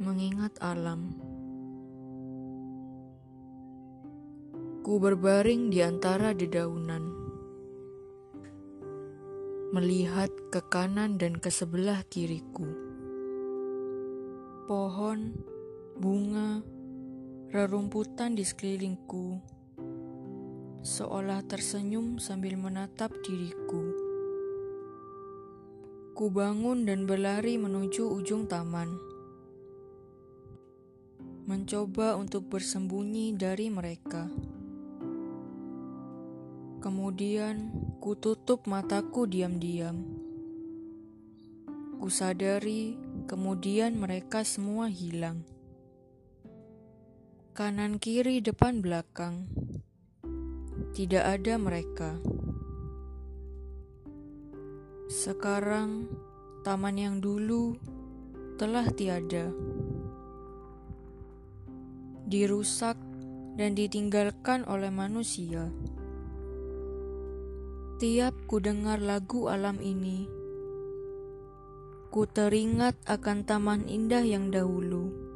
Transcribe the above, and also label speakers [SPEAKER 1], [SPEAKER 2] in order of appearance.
[SPEAKER 1] mengingat alam. Ku berbaring di antara dedaunan, melihat ke kanan dan ke sebelah kiriku. Pohon, bunga, rerumputan di sekelilingku seolah tersenyum sambil menatap diriku. Ku bangun dan berlari menuju ujung taman. Mencoba untuk bersembunyi dari mereka. Kemudian ku tutup mataku diam-diam. Ku sadari kemudian mereka semua hilang. Kanan kiri depan belakang. Tidak ada mereka. Sekarang, taman yang dulu telah tiada, dirusak dan ditinggalkan oleh manusia. Tiap ku dengar lagu alam ini, ku teringat akan taman indah yang dahulu.